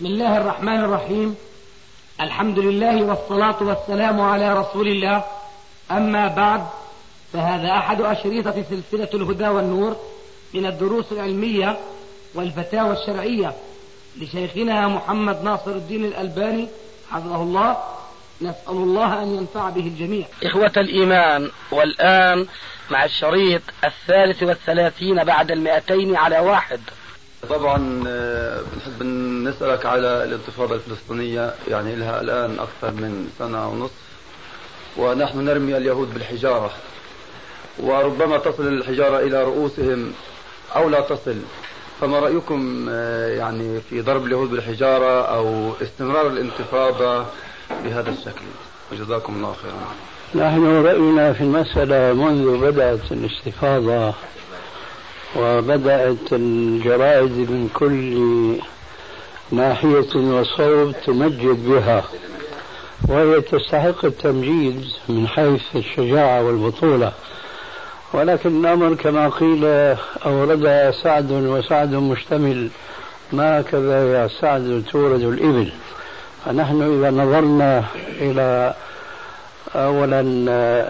بسم الله الرحمن الرحيم. الحمد لله والصلاة والسلام على رسول الله. أما بعد فهذا أحد أشريطة سلسلة الهدى والنور من الدروس العلمية والفتاوى الشرعية لشيخنا محمد ناصر الدين الألباني حفظه الله. نسأل الله أن ينفع به الجميع. إخوة الإيمان والآن مع الشريط الثالث والثلاثين بعد المئتين على واحد. طبعا آه، بنحب نسألك على الانتفاضة الفلسطينية يعني لها الآن أكثر من سنة ونصف ونحن نرمي اليهود بالحجارة. وربما تصل الحجارة إلى رؤوسهم أو لا تصل. فما رأيكم آه، يعني في ضرب اليهود بالحجارة أو استمرار الانتفاضة بهذا الشكل؟ وجزاكم الله خيرا. نحن رأينا في المسألة منذ بدأت الاستفاضة وبدأت الجرائد من كل ناحية وصوب تمجد بها وهي تستحق التمجيد من حيث الشجاعة والبطولة. ولكن الأمر كما قيل أورد سعد وسعد مشتمل ما كذا يا سعد تورد الإبل؟ فنحن إذا نظرنا إلى أولا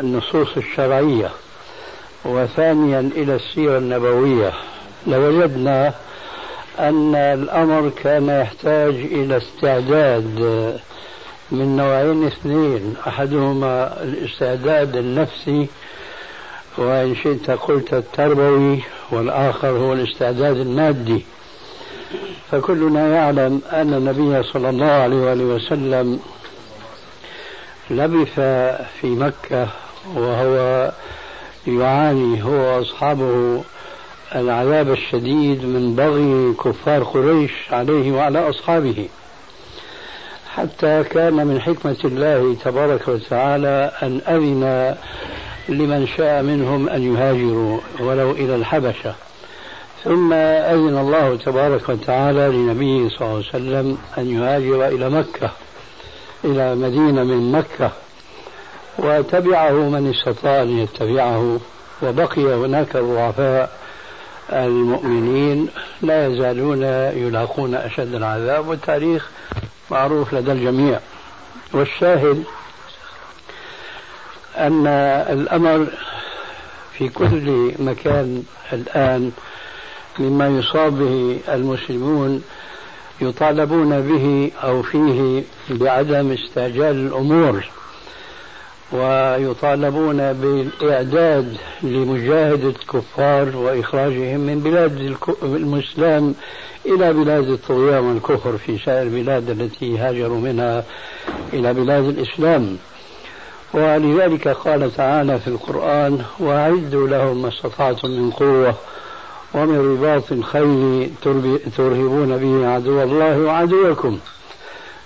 النصوص الشرعية وثانيا إلى السيرة النبوية. لوجدنا أن الأمر كان يحتاج إلى استعداد من نوعين اثنين. أحدهما الاستعداد النفسي وإن شئت قلت التربوي والآخر هو الاستعداد المادي. فكلنا يعلم أن النبي صلى الله عليه وآله وسلم لبث في مكة وهو يعاني هو وأصحابه العذاب الشديد من بغي كفار قريش عليه وعلى أصحابه. حتى كان من حكمة الله تبارك وتعالى أن أذن لمن شاء منهم أن يهاجروا ولو إلى الحبشة. ثم أذن الله تبارك وتعالى لنبيه صلى الله عليه وسلم أن يهاجر إلى مكة إلى مدينة من مكة. وتبعه من استطاع أن يتبعه وبقي هناك الضعفاء المؤمنين لا يزالون يلاقون أشد العذاب والتاريخ معروف لدى الجميع. والشاهد أن الأمر في كل مكان الآن مما يصاب به المسلمون يطالبون به أو فيه بعدم استعجال الأمور. ويطالبون بالإعداد لمجاهدة الكفار وإخراجهم من بلاد الإسلام إلى بلاد الطغيان والكفر في سائر البلاد التي هاجروا منها إلى بلاد الإسلام. ولذلك قال تعالى في القرآن وأعدوا لهم ما استطعتم من قوة ومن رباط الخيل ترهبون به عدو الله وعدوكم.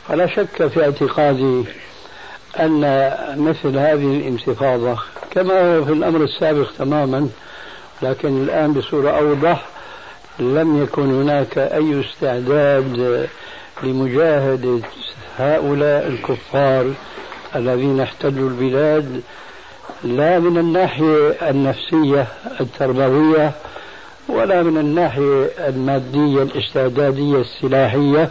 فلا شك في اعتقادي أن مثل هذه الانتفاضة كما هو في الأمر السابق تماما لكن الآن بصورة أوضح لم يكن هناك أي استعداد لمجاهدة هؤلاء الكفار الذين احتلوا البلاد لا من الناحية النفسية التربوية ولا من الناحية المادية الاستعدادية السلاحية.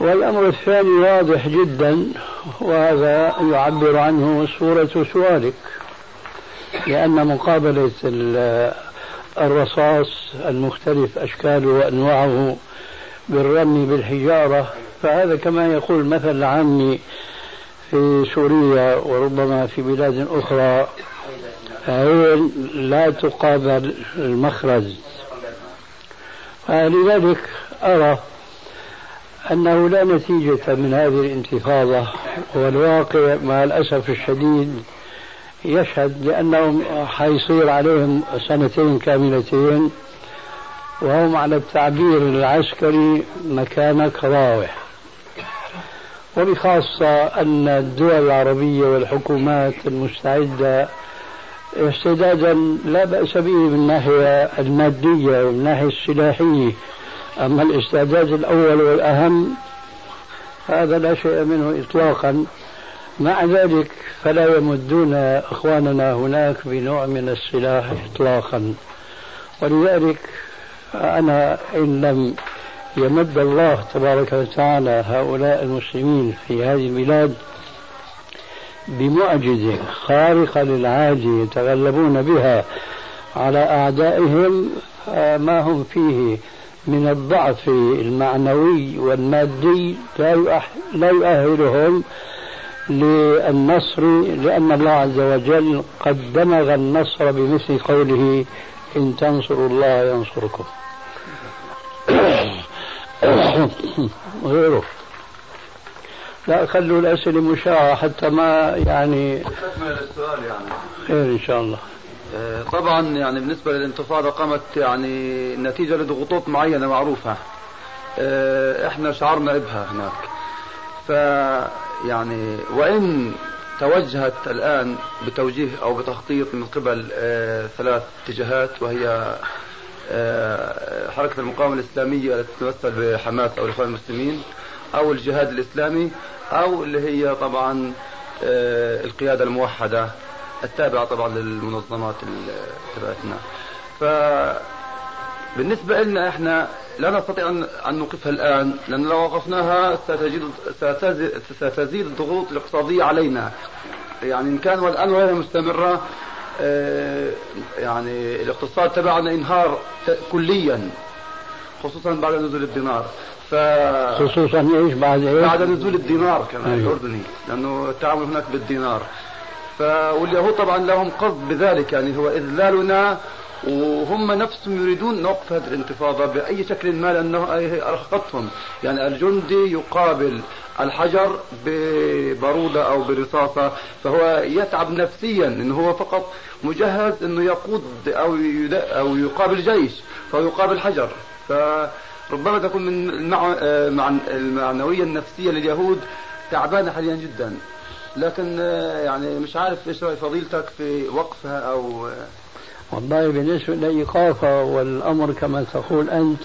والأمر الثاني واضح جدا وهذا يعبر عنه صورة سؤالك لأن مقابلة الرصاص المختلف أشكاله وأنواعه بالرمي بالحجارة فهذا كما يقول مثل عامي في سوريا وربما في بلاد أخرى عين لا تقابل المخرج لذلك أرى أنه لا نتيجة من هذه الانتفاضة والواقع مع الأسف الشديد يشهد لأنهم حيصير عليهم سنتين كاملتين وهم على التعبير العسكري مكانك راوح وبخاصة أن الدول العربية والحكومات المستعدة استعدادا لا بأس به من الناحية المادية ومن الناحية السلاحية. أما الاستعداد الأول والأهم هذا لا شيء منه إطلاقا. مع ذلك فلا يمدون إخواننا هناك بنوع من السلاح إطلاقا. ولذلك أنا إن لم يمد الله تبارك وتعالى هؤلاء المسلمين في هذه البلاد بمعجزة خارقة للعادة يتغلبون بها على أعدائهم ما هم فيه من الضعف المعنوي والمادي لا يؤهلهم للنصر لأن الله عز وجل قد دمغ النصر بمثل قوله إن تنصروا الله ينصركم. غيره. لا خلوا الأسئلة مشاعة حتى ما يعني السؤال يعني. خير إن شاء الله. طبعا يعني بالنسبة للانتفاضة قامت يعني نتيجة لضغوطات معينة معروفة. آه، إحنا شعرنا بها هناك. ف يعني وإن توجهت الآن بتوجيه أو بتخطيط من قبل آه، ثلاث اتجاهات وهي حركة المقاومة الإسلامية التي تمثل بحماس أو الإخوان المسلمين أو الجهاد الإسلامي أو اللي هي طبعا القيادة الموحدة. التابعة طبعا للمنظمات تبعتنا. ف بالنسبة لنا إحنا لا نستطيع ان نوقفها الآن لأن لو وقفناها ستزيد ستزيد الضغوط الاقتصادية علينا. يعني إن كان والآن وهي مستمرة آه، يعني الاقتصاد تبعنا انهار كليا خصوصا بعد نزول الدينار. ف خصوصا إيش؟ بعد إيش؟ بعد نزول الدينار كمان أيوه. الأردني لأنه التعامل هناك بالدينار. واليهود طبعا لهم قصد بذلك يعني هو إذلالنا وهم نفسهم يريدون نوقف هذه الانتفاضة بأي شكل ما لأنه أرهقتهم. يعني الجندي يقابل الحجر ببارودة أو برصاصة فهو يتعب نفسيا إنه هو فقط مجهز إنه يقود أو أو يقابل جيش فهو يقابل حجر. فربما تكون من المعنوية النفسية لليهود تعبانة حاليا جدا. لكن آه، يعني مش عارف إيش رأي فضيلتك في وقفها أو آه، والله بالنسبة لإيقافها والأمر كما تقول أنت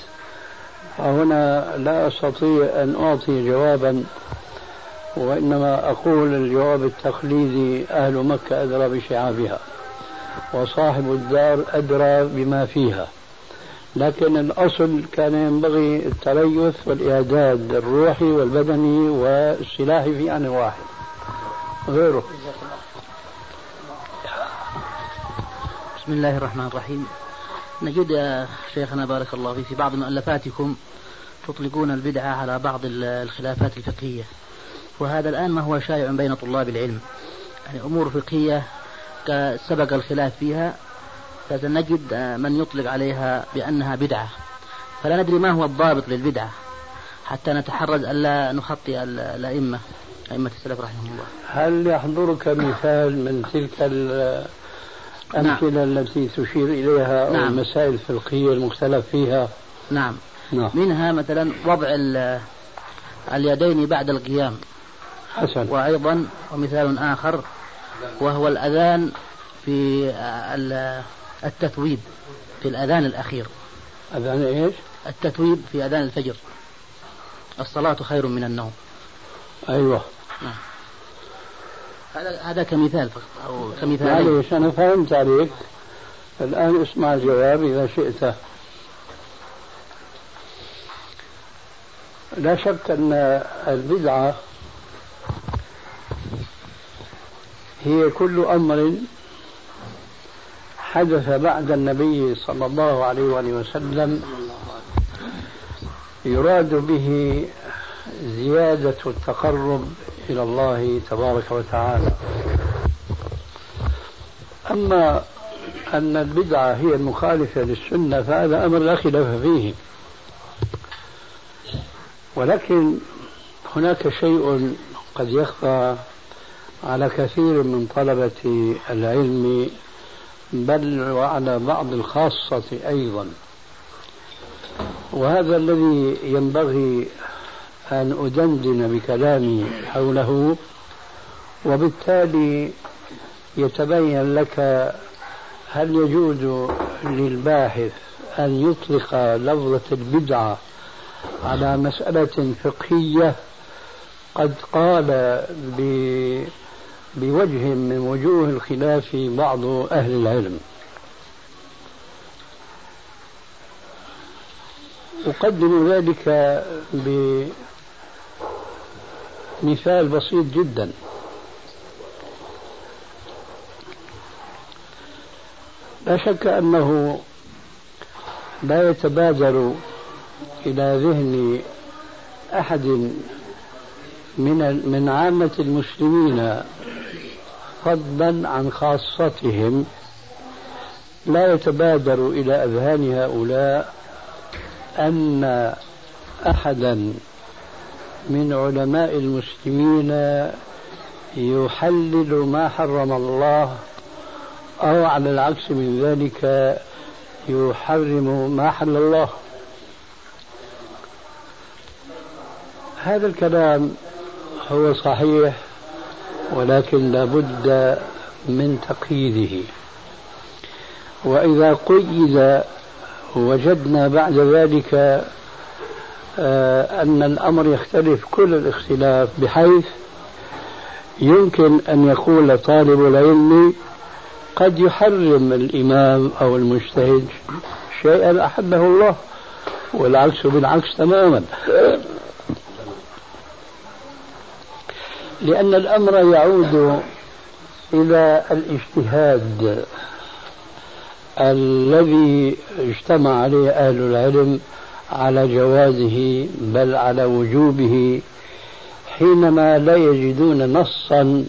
فهنا لا أستطيع أن أعطي جوابا وإنما أقول الجواب التقليدي أهل مكة أدرى بشعابها وصاحب الدار أدرى بما فيها. لكن الأصل كان ينبغي التريث والإعداد الروحي والبدني والسلاحي في ان واحد غيره. بسم الله الرحمن الرحيم. نجد يا شيخنا بارك الله فيك في بعض مؤلفاتكم تطلقون البدعة على بعض الخلافات الفقهية. وهذا الآن ما هو شائع بين طلاب العلم. يعني أمور فقهية سبق الخلاف فيها فسنجد من يطلق عليها بأنها بدعة. فلا ندري ما هو الضابط للبدعة حتى نتحرز ألا نخطئ الأئمة. أئمة السلف رحمهم الله هل يحضرك مثال من تلك الأمثلة نعم. التي تشير إليها أو نعم. المسائل الفقهية المختلف فيها نعم. نعم منها مثلا وضع اليدين بعد القيام حسن وأيضا ومثال آخر وهو الأذان في التثويب في الأذان الأخير أذان إيش؟ التثويب في أذان الفجر الصلاة خير من النوم أيوه. نعم. هذا هذا كمثال فقط أو كمثال. معليش أنا فهمت عليك الآن اسمع الجواب إذا شئت. لا شك أن البدعة هي كل أمر حدث بعد النبي صلى الله عليه وآله وسلم يراد به زيادة التقرب إلى الله تبارك وتعالى. أما أن البدعة هي المخالفة للسنة فهذا أمر لا خلاف فيه. ولكن هناك شيء قد يخفى على كثير من طلبة العلم بل وعلى بعض الخاصة أيضا. وهذا الذي ينبغي أن أدندن بكلامي حوله وبالتالي يتبين لك هل يجوز للباحث أن يطلق لفظة البدعة على مسألة فقهية قد قال بوجه من وجوه الخلاف بعض أهل العلم. أقدم ذلك بمثال بسيط جدا. لا شك أنه لا يتبادر إلى ذهن أحد من من عامة المسلمين فضلا عن خاصتهم. لا يتبادر إلى أذهان هؤلاء أن أحدا من علماء المسلمين يحلل ما حرم الله أو على العكس من ذلك يحرم ما حل الله. هذا الكلام هو صحيح ولكن لابد من تقييده. وإذا قيد وجدنا بعد ذلك أن الأمر يختلف كل الاختلاف بحيث يمكن أن يقول طالب العلم قد يحرم الإمام أو المجتهد شيئا أحبه الله والعكس بالعكس تماما. لأن الأمر يعود إلى الاجتهاد الذي اجتمع عليه أهل العلم على جوازه بل على وجوبه حينما لا يجدون نصا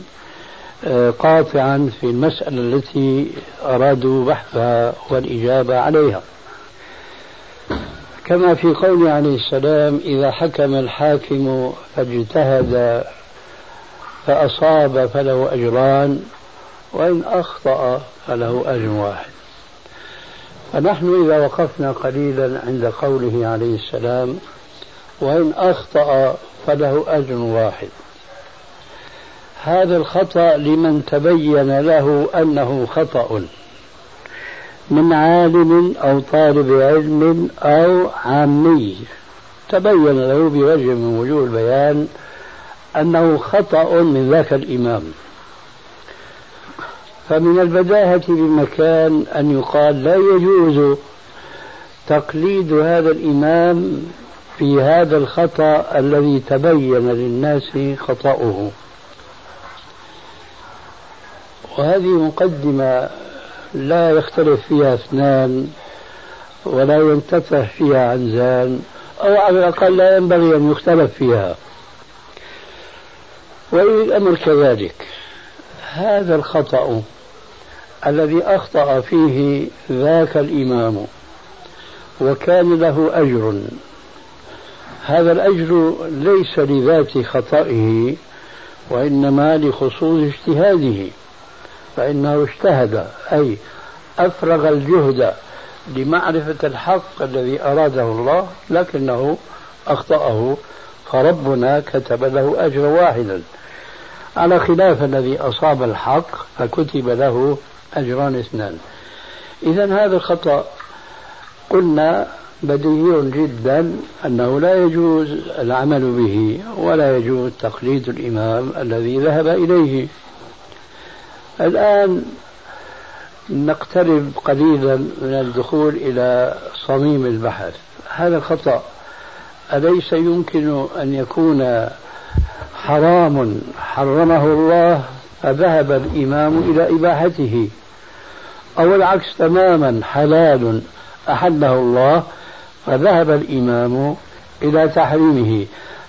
آه، قاطعا في المسألة التي أرادوا بحثها والإجابة عليها. كما في قوله عليه السلام إذا حكم الحاكم فاجتهد فأصاب فله أجران وإن أخطأ فله أجر واحد. فنحن إذا وقفنا قليلا عند قوله عليه السلام وإن أخطأ فله أجر واحد. هذا الخطأ لمن تبين له أنه خطأ. من عالم أو طالب علم أو عامي تبين له بوجه من وجوه البيان أنه خطأ من ذاك الإمام. فمن البداهة بمكان أن يقال لا يجوز تقليد هذا الإمام في هذا الخطأ الذي تبين للناس خطأه. وهذه مقدمة لا يختلف فيها اثنان ولا ينتفه فيها عنزان أو على الأقل لا ينبغي أن يختلف فيها. والأمر كذلك. هذا الخطأ الذي أخطأ فيه ذاك الإمام وكان له أجر. هذا الأجر ليس لذات خطئه وإنما لخصوص اجتهاده فإنه اجتهد أي أفرغ الجهد لمعرفة الحق الذي أراده الله لكنه أخطأه فربنا كتب له أجر واحدا. على خلاف الذي أصاب الحق فكتب له أجران اثنان. إذا هذا الخطأ قلنا بديهي جدا أنه لا يجوز العمل به ولا يجوز تقليد الإمام الذي ذهب إليه. الآن نقترب قليلا من الدخول إلى صميم البحث. هذا الخطأ أليس يمكن أن يكون حرام حرمه الله فذهب الإمام إلى إباحته. أو العكس تماما حلال أحله الله فذهب الإمام إلى تحريمه.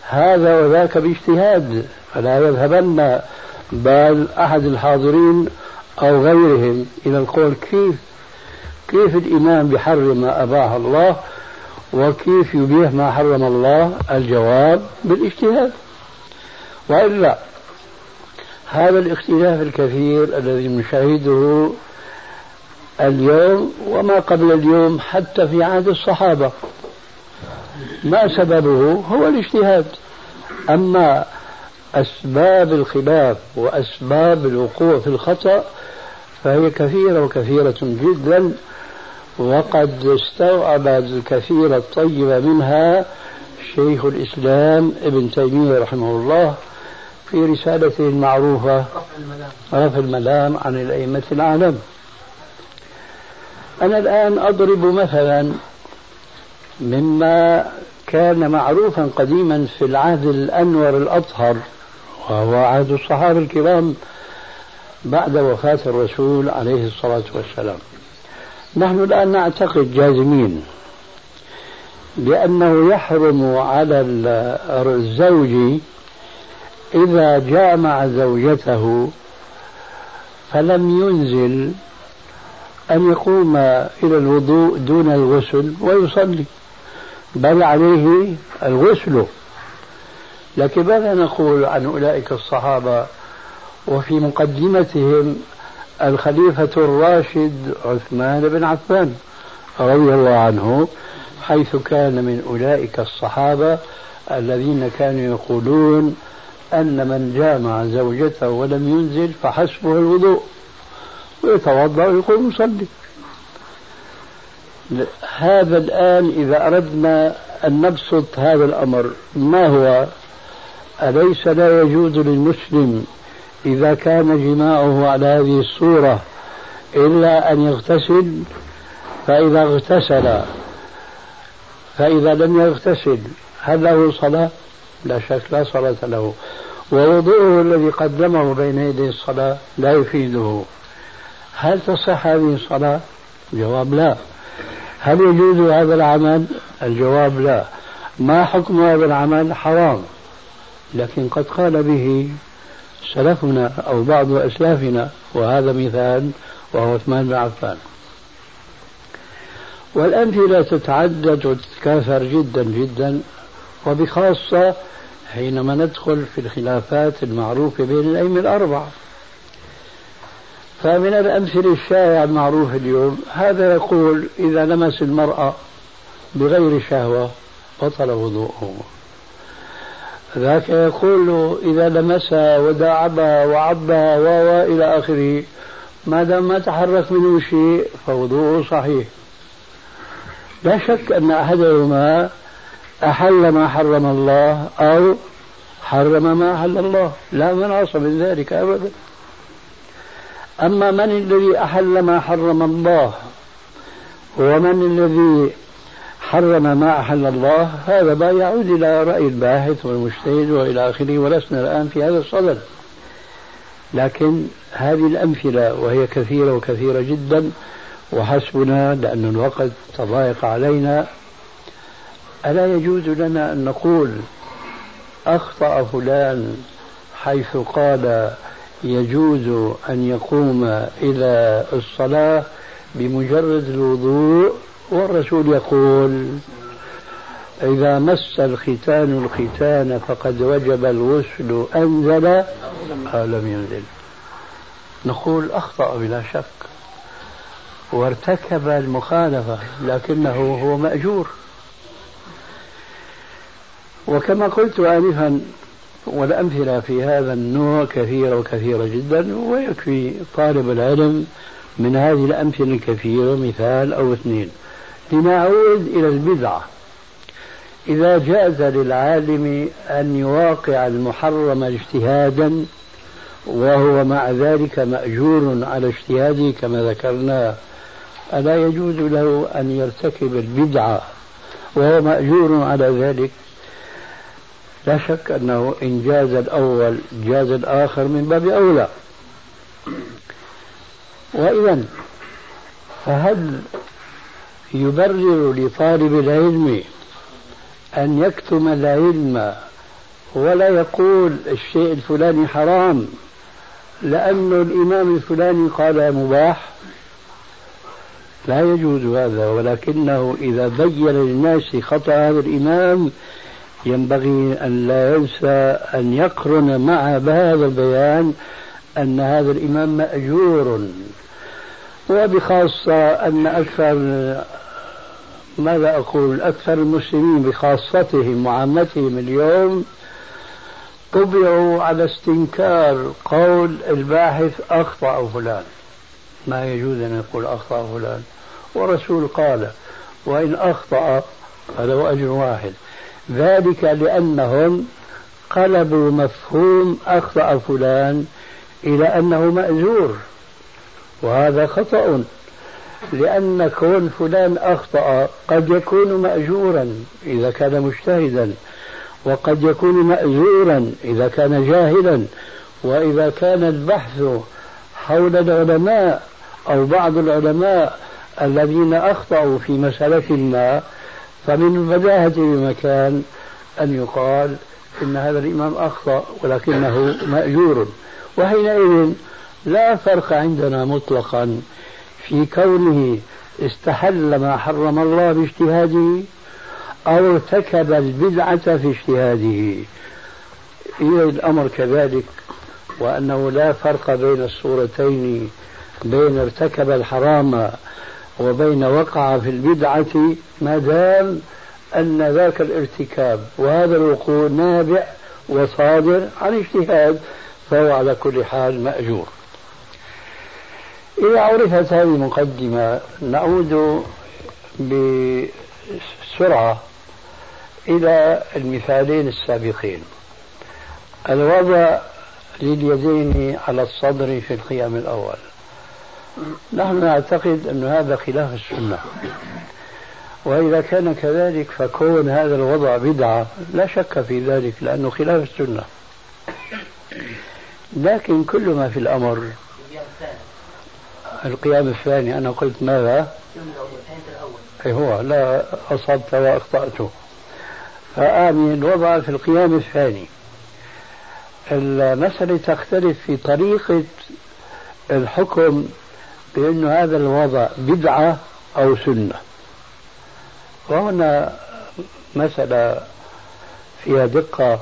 هذا وذاك باجتهاد فلا يذهبن بال أحد الحاضرين أو غيرهم إلى القول كيف كيف الإمام بحرم ما أباح الله وكيف يبيح ما حرم الله الجواب بالاجتهاد. وإلا هذا الاختلاف الكثير الذي نشاهده اليوم وما قبل اليوم حتى في عهد الصحابة. ما سببه؟ هو الاجتهاد. أما أسباب الخلاف وأسباب الوقوع في الخطأ فهي كثيرة وكثيرة جدا وقد استوعب الكثير الطيب منها شيخ الإسلام ابن تيمية رحمه الله في رسالته المعروفة رفع الملام عن الأئمة الأعلام. أنا الآن أضرب مثلا مما كان معروفا قديما في العهد الأنور الأطهر وهو عهد الصحابة الكرام بعد وفاة الرسول عليه الصلاة والسلام. نحن الآن نعتقد جازمين بأنه يحرم على الزوج إذا جامع زوجته فلم ينزل أن يقوم إلى الوضوء دون الغسل ويصلي بل عليه الغسل. لكن ماذا نقول عن أولئك الصحابة؟ وفي مقدمتهم الخليفة الراشد عثمان بن عفان رضي الله عنه حيث كان من أولئك الصحابة الذين كانوا يقولون أن من جامع زوجته ولم ينزل فحسبه الوضوء ويتوضأ ويقوم يصلي. هذا الآن إذا أردنا أن نبسط هذا الأمر ما هو؟ أليس لا يجوز للمسلم إذا كان جماعة على هذه الصورة إلا أن يغتسل؟ فإذا اغتسل فإذا لم يغتسل هل له صلاة؟ لا شك لا صلاة له. ووضوءه الذي قدمه بين يدي الصلاة لا يفيده. هل تصح هذه الصلاة؟ الجواب لا. هل يجوز هذا العمل؟ الجواب لا. ما حكم هذا العمل؟ حرام. لكن قد قال به سلفنا أو بعض أسلافنا وهذا مثال وهو عثمان بن عفان. والأمثلة تتعدد وتتكاثر جدا جدا. وبخاصة حينما ندخل في الخلافات المعروفة بين الأئمة الأربعة. فمن الأمثلة الشائعة المعروفة اليوم هذا يقول إذا لمس المرأة بغير شهوة بطل وضوءه. ذاك يقول إذا لمسها وداعبها وعضها و إلى آخره ما دام ما تحرك منه شيء فوضوءه صحيح. لا شك أن أحدهما أحل ما حرم الله أو حرم ما أحل الله. لا مناص من ذلك أبدا. أما من الذي أحل ما حرم الله ومن الذي حرم ما أحل الله هذا ما يعود إلى رأي الباحث والمجتهد وإلى آخره ولسنا الآن في هذا الصدد. لكن هذه الأمثلة وهي كثيرة وكثيرة جدا وحسبنا لأن الوقت تضايق علينا. ألا يجوز لنا أن نقول أخطأ فلان حيث قال يجوز أن يقوم إلى الصلاة بمجرد الوضوء والرسول يقول إذا مس الختان الختان فقد وجب الغسل أنزل أو لم ينزل. نقول أخطأ بلا شك. وارتكب المخالفة لكنه هو مأجور. وكما قلت آنفا والأمثلة في هذا النوع كثيرة وكثيرة جدا ويكفي طالب العلم من هذه الأمثلة الكثيرة مثال أو اثنين. لنعود إلى البدعة إذا جاز للعالم أن يواقع المحرم اجتهادا وهو مع ذلك مأجور على اجتهاده كما ذكرنا ألا يجوز له أن يرتكب البدعة وهو مأجور على ذلك؟ لا شك أنه إن جاز الأول جاز الآخر من باب أولى. وإذا فهل يبرر لطالب العلم أن يكتم العلم ولا يقول الشيء الفلاني حرام لأن الإمام الفلاني قال مباح؟ لا يجوز هذا ولكنه إذا بين للناس خطأ هذا الإمام ينبغي أن لا ينسى أن يقرن مع هذا البيان أن هذا الإمام مأجور. وبخاصة أن أكثر ماذا أقول؟ أكثر المسلمين بخاصتهم وعامتهم اليوم طبعوا على استنكار قول الباحث أخطأ فلان. ما يجوز أن يقول أخطأ فلان. والرسول قال وإن أخطأ فله أجر واحد. ذلك لأنهم قلبوا مفهوم أخطأ فلان إلى أنه مأجور. وهذا خطأ لأن كون فلان أخطأ قد يكون مأجورا إذا كان مجتهدا وقد يكون مأزورا إذا كان جاهلا وإذا كان البحث حول العلماء أو بعض العلماء الذين أخطأوا في مسألة ما فمن البداهة بمكان أن يقال إن هذا الإمام أخطأ ولكنه مأجور. وحينئذ لا فرق عندنا مطلقا في كونه استحل ما حرم الله باجتهاده أو ارتكب البدعة في اجتهاده. إذا الأمر كذلك وأنه لا فرق بين الصورتين بين ارتكب الحرام وبين وقع في البدعة ما دام أن ذاك الارتكاب وهذا الوقوع نابع وصادر عن اجتهاد فهو على كل حال مأجور. إذا عرفت هذه المقدمة نعود بسرعة إلى المثالين السابقين. الوضع لليدين على الصدر في القيام الأول. نحن نعتقد أن هذا خلاف السنة. وإذا كان كذلك فكون هذا الوضع بدعة لا شك في ذلك لأنه خلاف السنة. لكن كل ما في الأمر القيام الثاني أنا قلت ماذا؟ أي هو لا أصبت وأخطأت. فآمن الوضع في القيام الثاني. المسألة تختلف في طريقة الحكم بأن هذا الوضع بدعة أو سنة. وهنا مسألة فيها دقة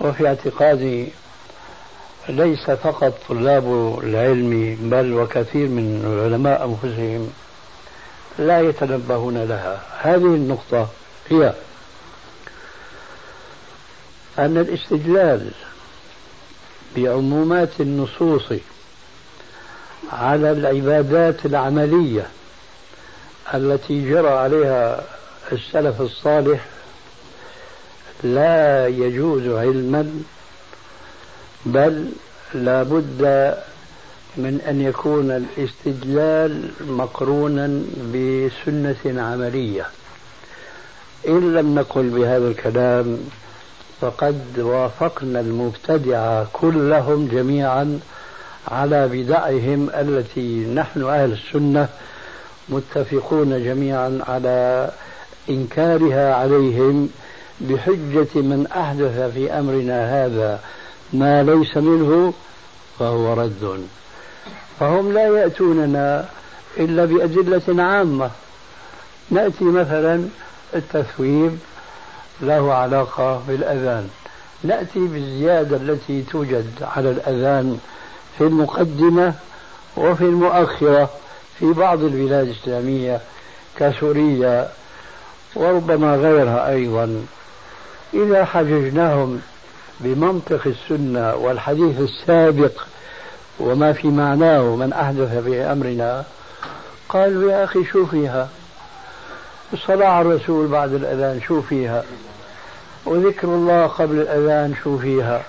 وفي اعتقادي ليس فقط طلاب العلم بل وكثير من العلماء أنفسهم لا يتنبهون لها. هذه النقطة هي أن الاستدلال بعمومات النصوص على العبادات العملية التي جرى عليها السلف الصالح لا يجوز علما بل لا بد من أن يكون الاستدلال مقرونا بسنة عملية. إن لم نقل بهذا الكلام فقد وافقنا المبتدعة كلهم جميعا على بدعهم التي نحن أهل السنة متفقون جميعا على إنكارها عليهم بحجة من أحدث في أمرنا هذا ما ليس منه فهو رد. فهم لا يأتوننا إلا بأدلة عامة. نأتي مثلا التثويب له علاقة بالأذان. نأتي بالزيادة التي توجد على الأذان في المقدمة وفي المؤخرة في بعض البلاد الإسلامية كسوريا وربما غيرها أيضا. إذا حججناهم بمنطق السنة والحديث السابق وما في معناه من أحدث في أمرنا قالوا يا أخي شو فيها؟ الصلاة على الرسول بعد الأذان شو فيها؟ وذكر الله قبل الأذان شو فيها؟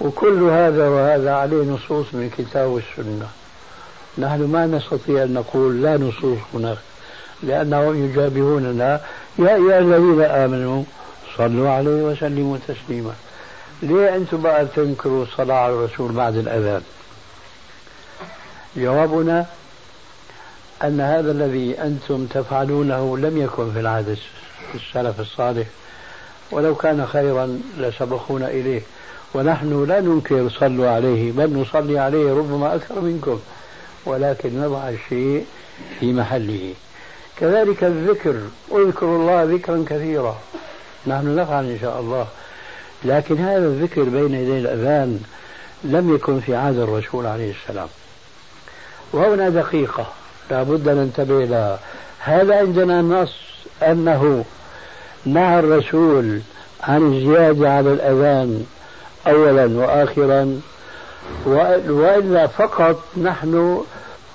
وكل هذا وهذا عليه نصوص من الكتاب والسنة نحن ما نستطيع أن نقول لا نصوص هناك لأنهم يجابهوننا. يا أيها الذين آمنوا صلوا عليه وسلموا تسليما. ليه أنتم بقى تنكروا الصلاة على الرسول بعد الأذان؟ جوابنا أن هذا الذي أنتم تفعلونه لم يكن في العهد السلف الصالح ولو كان خيرا لسبقونا إليه. ونحن لا ننكر صلوا عليه بل نصلي عليه ربما أكثر منكم ولكن نضع الشيء في محله. كذلك الذكر اذكروا الله ذكرا كثيرا. نحن نفعل إن شاء الله. لكن هذا الذكر بين يدي الأذان لم يكن في عهد الرسول عليه السلام. وهنا دقيقة لابد أن ننتبه لها. هذا عندنا نص أنه نهى الرسول عن الزيادة على الأذان. أولا وآخرا. وإلا فقط نحن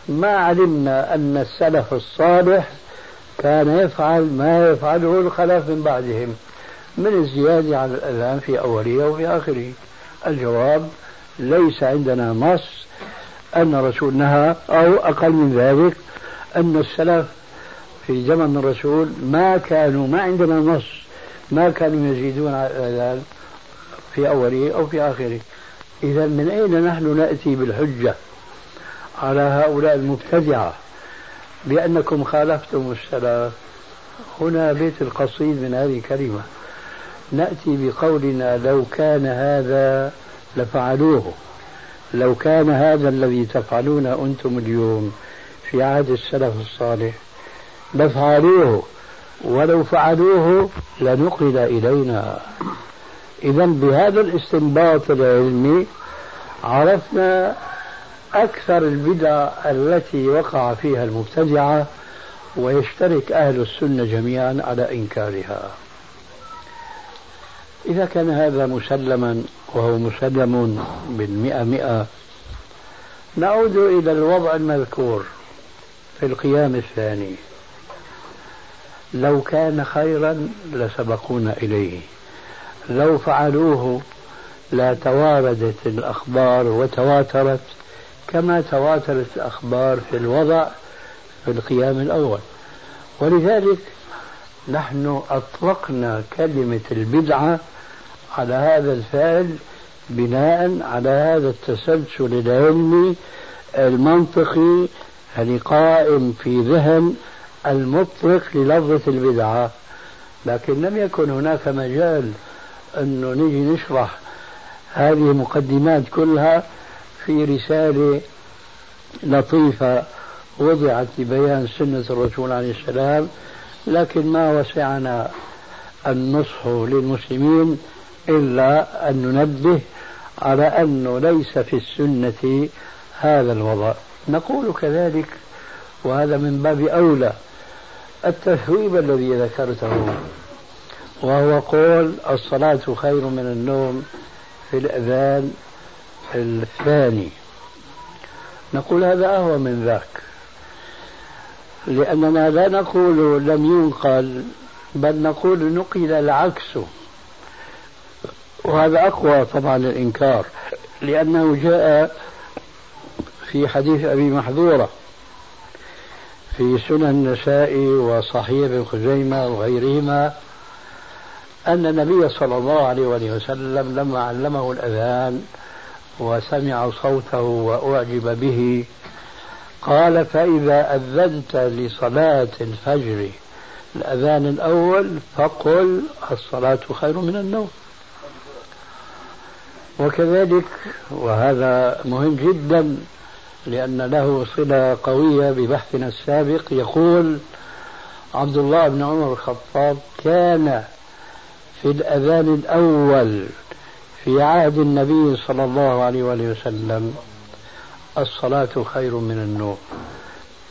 ما علمنا أن السلف الصالح كان يفعل ما يفعله الخلف من بعدهم من الزيادة على الأذان في أوله وفي آخره. الجواب ليس عندنا نص أن الرسول نهى أو أقل من ذلك أن السلف في زمن الرسول ما كانوا ما عندنا نص ما كانوا يزيدون على الأذان. في أوله أو في آخره. إذا من أين نحن نأتي بالحجة على هؤلاء المبتدعة بأنكم خالفتم السلف؟ هنا بيت القصيد من هذه الكلمة. نأتي بقولنا لو كان هذا لفعلوه. لو كان هذا الذي تفعلونه أنتم اليوم في عهد السلف الصالح لفعلوه. ولو فعلوه لنقل إلينا. إذا بهذا الاستنباط العلمي عرفنا أكثر البدع التي وقع فيها المبتدعة ويشترك أهل السنة جميعا على إنكارها. إذا كان هذا مسلما وهو مسلم بالمئة مئة نعود إلى الوضع المذكور في القيام الثاني. لو كان خيرا لسبقونا إليه. لو فعلوه لا تواردت الأخبار وتواترت كما تواترت الأخبار في الوضع في القيام الأول. ولذلك نحن أطلقنا كلمة البدعة على هذا الفعل بناء على هذا التسلسل العلمي المنطقي يعني قائم في ذهن المطلق للفظة البدعة. لكن لم يكن هناك مجال أنه نجي نشرح هذه المقدمات كلها في رسالة لطيفة وضعت لبيان سنة الرسول عليه السلام لكن ما وسعنا النصح للمسلمين إلا أن ننبه على أنه ليس في السنة هذا الوضع. نقول كذلك وهذا من باب أولى التثويب الذي ذكرته. وهو قول الصلاة خير من النوم في الأذان الثاني. نقول هذا أهوى من ذاك. لأننا لا نقول لم ينقل بل نقول نقل العكس. وهذا أقوى طبعا الإنكار لأنه جاء في حديث أبي محذورة في سنن النسائي وصحيح ابن خزيمة وغيرهما أن النبي صلى الله عليه وسلم لما علمه الأذان وسمع صوته وأعجب به قال فإذا أذنت لصلاة الفجر الأذان الأول فقل الصلاة خير من النوم. وكذلك وهذا مهم جدا لأن له صلة قوية ببحثنا السابق يقول عبد الله بن عمر الخطاب كان في الأذان الأول في عهد النبي صلى الله عليه وسلم الصلاة خير من النوم.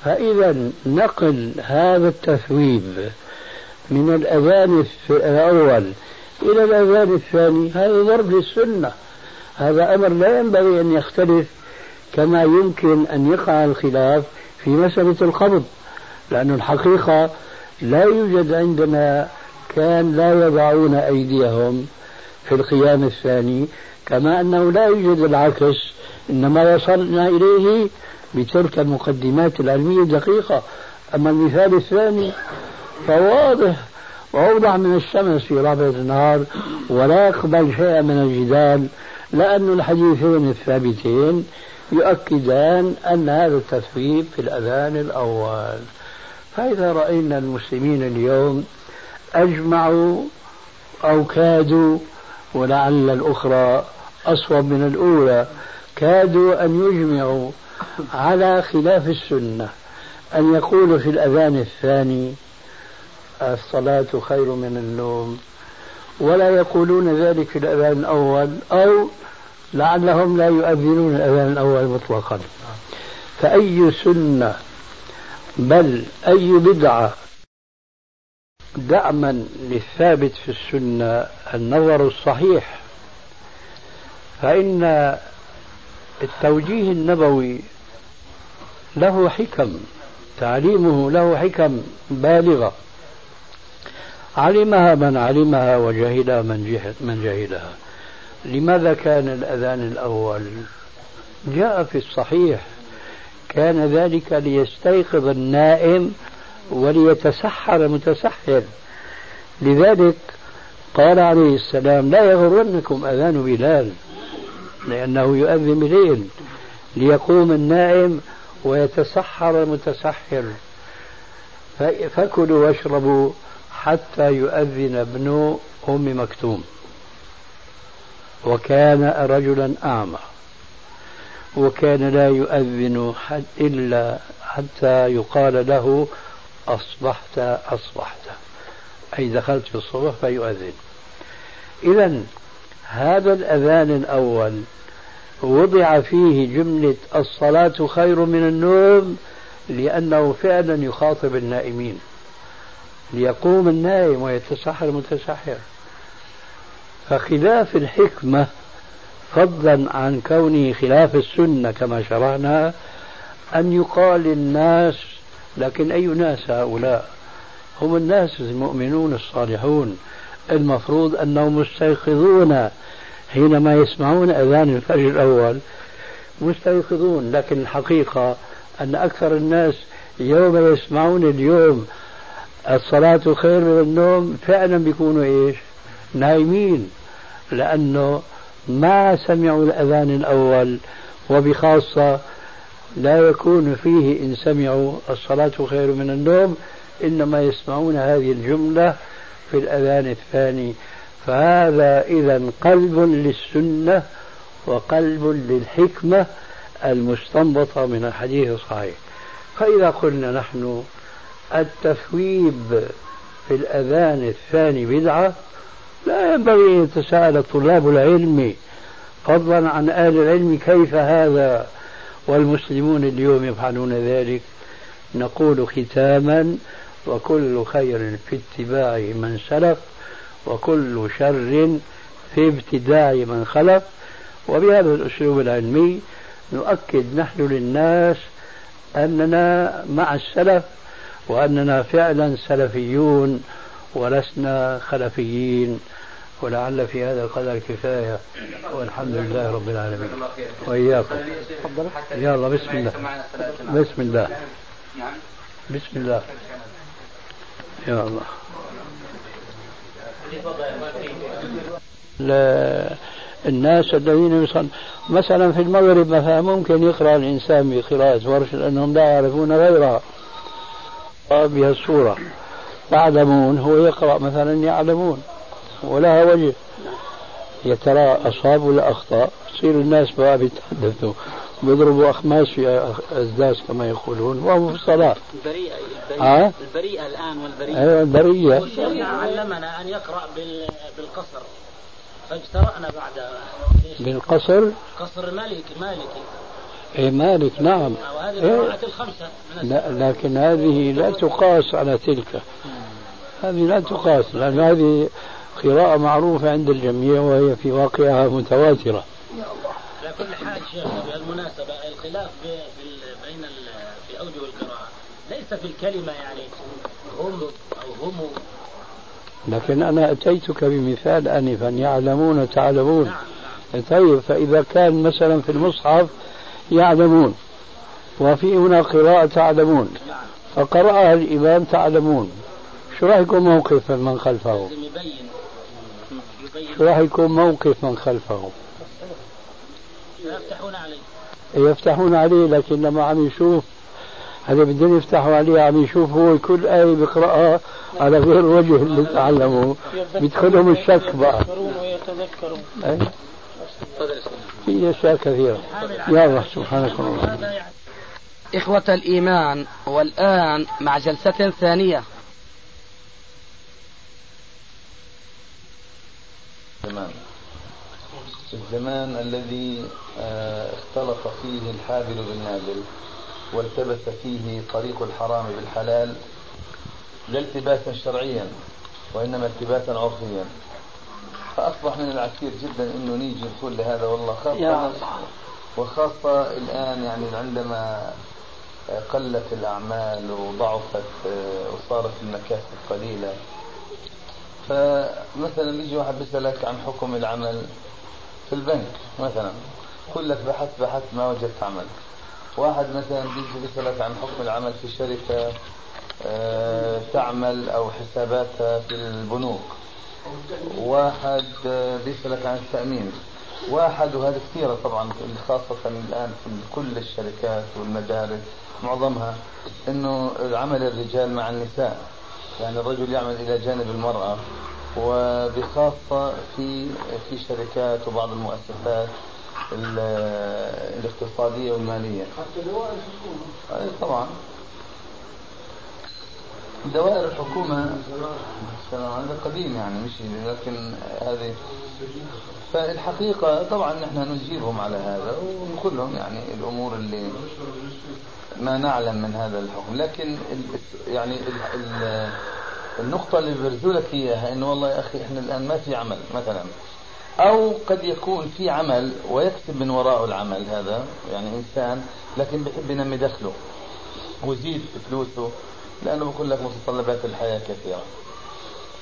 فإذا نقل هذا التثويب من الأذان الأول إلى الأذان الثاني هذا ضرب للسنة. هذا أمر لا ينبغي أن يختلف كما يمكن أن يقع الخلاف في مسألة القبض لأن الحقيقة لا يوجد عندنا كان لا يضعون أيديهم في القيام الثاني كما أنه لا يوجد العكس إنما وصلنا إليه بتلك المقدمات العلمية الدقيقة. أما المثال الثاني فواضح وأوضح من الشمس في رابعة النهار ولا يقبل شيئا من الجدال لأن الحديثين الثابتين يؤكدان أن هذا التثويب في الأذان الأول. فإذا رأينا المسلمين اليوم أجمعوا أو كادوا ولعل الأخرى أصوب من الأولى. كادوا أن يجمعوا على خلاف السنة. أن يقولوا في الأذان الثاني الصلاة خير من النوم. ولا يقولون ذلك في الأذان الأول أو لعلهم لا يؤذنون الأذان الأول مطلقا. فأي سنة؟ بل أي بدعة؟ دعما للثابت في السنة النظر الصحيح فإن التوجيه النبوي له حكم تعليمه له حكم بالغة. علمها من علمها وجهلها من من جهلها. لماذا كان الأذان الأول؟ جاء في الصحيح كان ذلك ليستيقظ النائم وليتسحر المتسحر لذلك قال عليه السلام لا يغرنكم أذان بلال لأنه يؤذن بليل ليقوم النائم ويتسحر المتسحر فكلوا واشربوا حتى يؤذن ابن أم مكتوم. وكان رجلا أعمى. وكان لا يؤذن إلا حتى يقال له أصبحت أصبحت. أي دخلت في الصبح فيؤذن. إذا هذا الأذان الأول وضع فيه جملة الصلاة خير من النوم لأنه فعلا يخاطب النائمين. ليقوم النائم ويتسحر المتسحر فخلاف الحكمة فضلا عن كونه خلاف السنة كما شرعنا أن يقال للناس لكن أي ناس هؤلاء؟ هم الناس المؤمنون الصالحون. المفروض أنهم مستيقظون حينما يسمعون أذان الفجر الأول. مستيقظون لكن الحقيقة أن أكثر الناس يوم يسمعون اليوم الصلاة خير من النوم فعلا بيكونوا إيش؟ نايمين. لأنه ما سمعوا الأذان الأول وبخاصة لا يكون فيه إن سمعوا الصلاة خير من النوم إنما يسمعون هذه الجملة في الأذان الثاني. فهذا إذا قلب للسنة وقلب للحكمة المستنبطة من الحديث الصحيح. فإذا قلنا نحن التثويب في الأذان الثاني بدعة لا ينبغي أن يتساءل طلاب العلم فضلا عن أهل العلم كيف هذا والمسلمون اليوم يفعلون ذلك. نقول ختاما وكل خير في اتباع من سلف وكل شر في ابتداع من خلف. وبهذا الأسلوب العلمي نؤكد نحن للناس أننا مع السلف وأننا فعلا سلفيون ولسنا خلفيين. ولعل في هذا القدر كفاية والحمد لله رب العالمين. وإياكم. يلا بسم الله. بسم الله. بسم الله. يا الله. الناس الذين يصل مثلا في المغرب مثلا ممكن يقرأ الإنسان بقراءة ورش لأنهم لا يعرفون غيرها. بها الصورة يعلمون هو يقرأ مثلا يعلمون. ولها وجه. يا ترى أصاب ولا أخطأ يصير الناس بقى بيتحدثوا بيضربوا أخماس في أسداس كما يقولون وهم في الصلاة البريئة البريئة, البريئة الآن والبريئة. أيوة البريئة. علمنا أن يقرأ بالقصر. فاجترأنا بعد بالقصر؟ قصر مالكي مالكي. إيه مالك نعم. وهذه إيه؟ الخمسة. لا لكن هذه لا تقاس على تلك. هذه لا تقاس لأن هذه قراءة معروفة عند الجميع وهي في واقعها متواترة على كل حال شيخ بالمناسبة الخلاف بين في أوجه القراءة ليس في الكلمة يعني هم أو هم لكن أنا أتيتك بمثال آنفا يعلمون تعلمون نعم نعم. طيب فإذا كان مثلا في المصحف يعلمون وفي هنا قراءة تعلمون نعم. فقرأها الإمام تعلمون شو راح يكون موقف من خلفه؟ شو راح يكون موقف من خلفه؟ يفتحون عليه. يفتحون عليه لكن لما عم يشوف هذا بدهم يفتحوا عليه عم يشوف هو كل آية بيقرأها على غير وجه اللي تعلموا بيدخلهم الشك بقى. ويتذكرون في أشياء كثيرة. يا الله سبحانك اللهم. إخوة الإيمان والآن مع جلسة ثانية. تمام. الزمان الذي آه، اختلط فيه الحابل بالنابل والتبس فيه طريق الحرام بالحلال لا التباسا شرعيا وإنما التباسا عرفيا. فأصبح من العسير جدا أنه نيجي نقول لهذا والله خاصة وخاصة الآن يعني عندما قلت الأعمال وضعفت آه، وصارت المكاسب قليلة فمثلا بيجي واحد بيسألك عن حكم العمل في البنك مثلا يقول لك بحث بحث ما وجدت عمل. واحد مثلا بيجي بيسألك عن حكم العمل في شركة آه، تعمل أو حساباتها في البنوك. واحد آه، بيسألك عن التأمين. واحد وهذا كثيرة طبعا خاصة الآن في كل الشركات والمدارس معظمها إنه عمل الرجال مع النساء. يعني الرجل يعمل إلى جانب المرأة وبخاصة في في شركات وبعض المؤسسات الاقتصادية والمالية. حتى الحكومة طبعا. دوائر الحكومة هذا قديم يعني مش لكن هذه فالحقيقة طبعا نحن نجيبهم على هذا ونقول لهم يعني الأمور اللي ما نعلم من هذا الحكم. لكن يعني النقطة اللي بيرزوا لك إياها إنه والله يا أخي إحنا الآن ما في عمل مثلا. أو قد يكون في عمل ويكسب من وراءه العمل هذا يعني إنسان لكن بحب ينمي دخله ويزيد فلوسه. لأنه بقول لك متطلبات الحياة كثيرة.